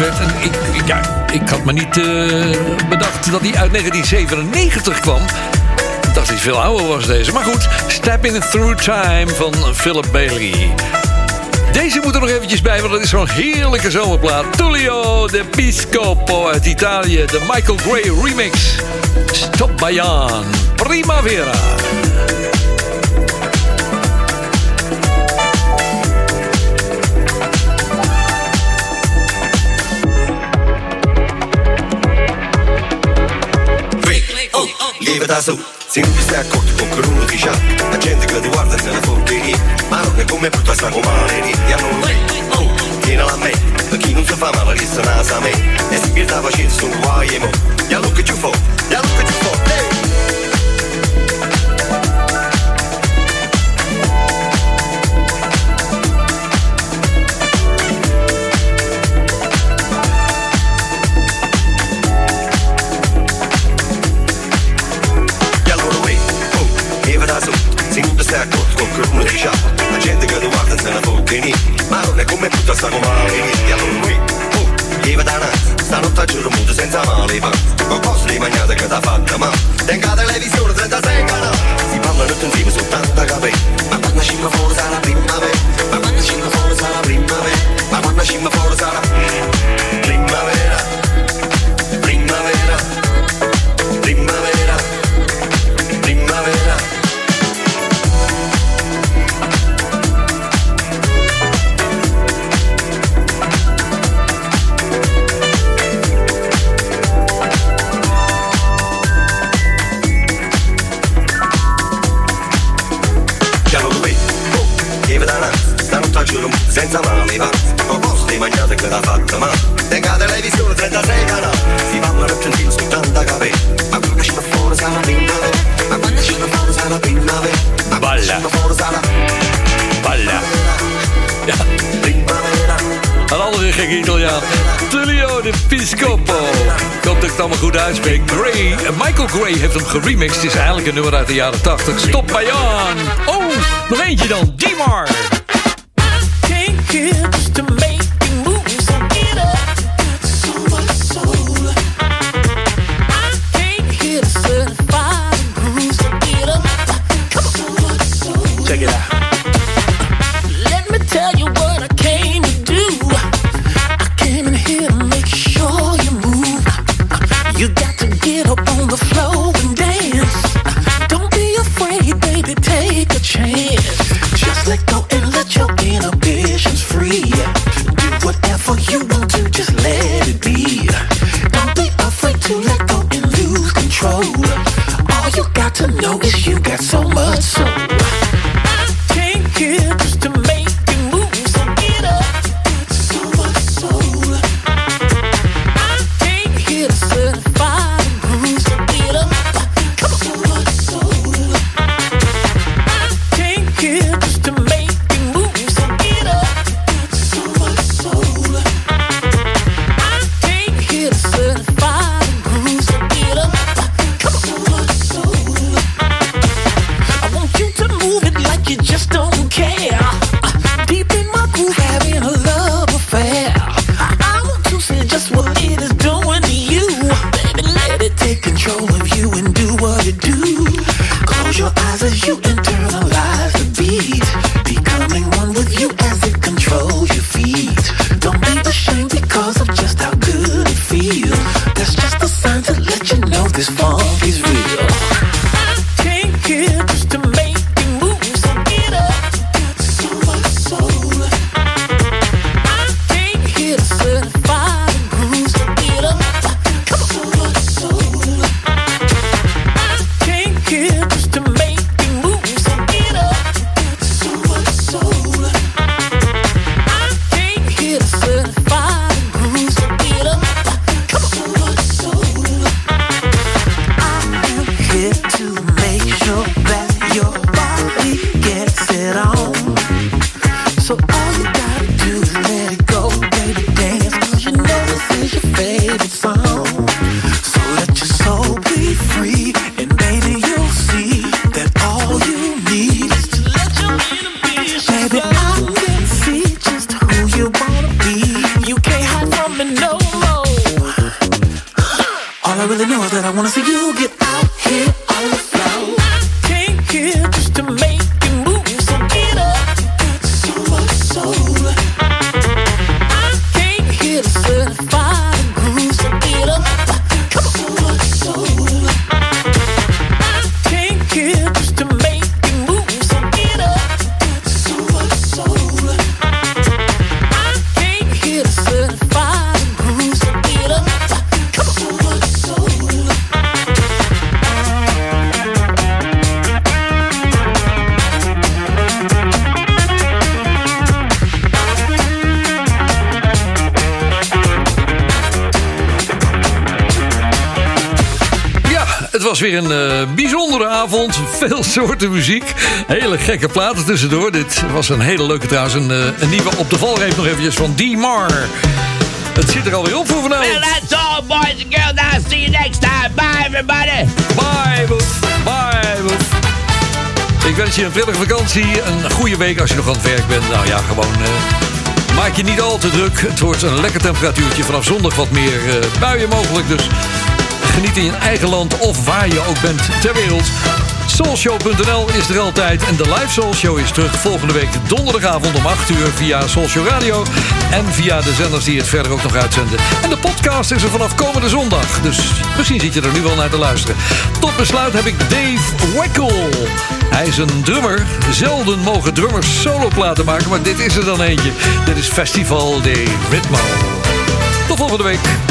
En ik, ik, ik had me niet eh, bedacht dat die uit 1997 kwam. Dat hij veel ouder was deze. Maar goed, Step in Through Time van Philip Bailey. Deze moet er nog eventjes bij, want dat is zo'n heerlijke zomerplaat. Tullio de Piscopo uit Italië, de Michael Gray remix. Stop Bayan, Primavera. vive da su. Se non ti stai accorto qualcuno ti c'ha. La gente che ti guarda se ne fonteria Ma non è come brutta sta comare E allora, oh, tienila a me. Per chi non si fa male resta nasa a me. E se mi la pazienza sono guai e mo E allora che ci fo, e allora che ci fo, ehi! remix. Is eigenlijk een nummer uit de jaren 80. Stop bij jou! Was weer een eh, bijzondere avond. Veel soorten muziek. Hele gekke platen tussendoor. Dit was een hele leuke trouwens. Een, eh, een nieuwe op de valreep nog eventjes van D-Mar. Het zit er alweer op voor vanavond. Well, that's all, boys and girls. I'll see you next time. Bye, everybody. Bye, Boef. Bye, Boef. Ik wens je een prettige vakantie. Een goede week als je nog aan het werk bent. Nou ja, gewoon... eh, maak je niet al te druk. Het wordt een lekker temperatuurtje. Vanaf zondag wat meer buien mogelijk. Dus geniet in je eigen land of waar je ook bent ter wereld. Soulshow.nl is er altijd. En de live Soul Show is terug volgende week donderdagavond om 8 uur via Soulshow Radio. En via de zenders die het verder ook nog uitzenden. En de podcast is er vanaf komende zondag. Dus misschien zit je er nu wel naar te luisteren. Tot besluit heb ik Dave Weckel. Hij is een drummer. Zelden mogen drummers soloplaten maken, maar dit is er dan eentje. Dit is Festival de Ritmo. Tot volgende week.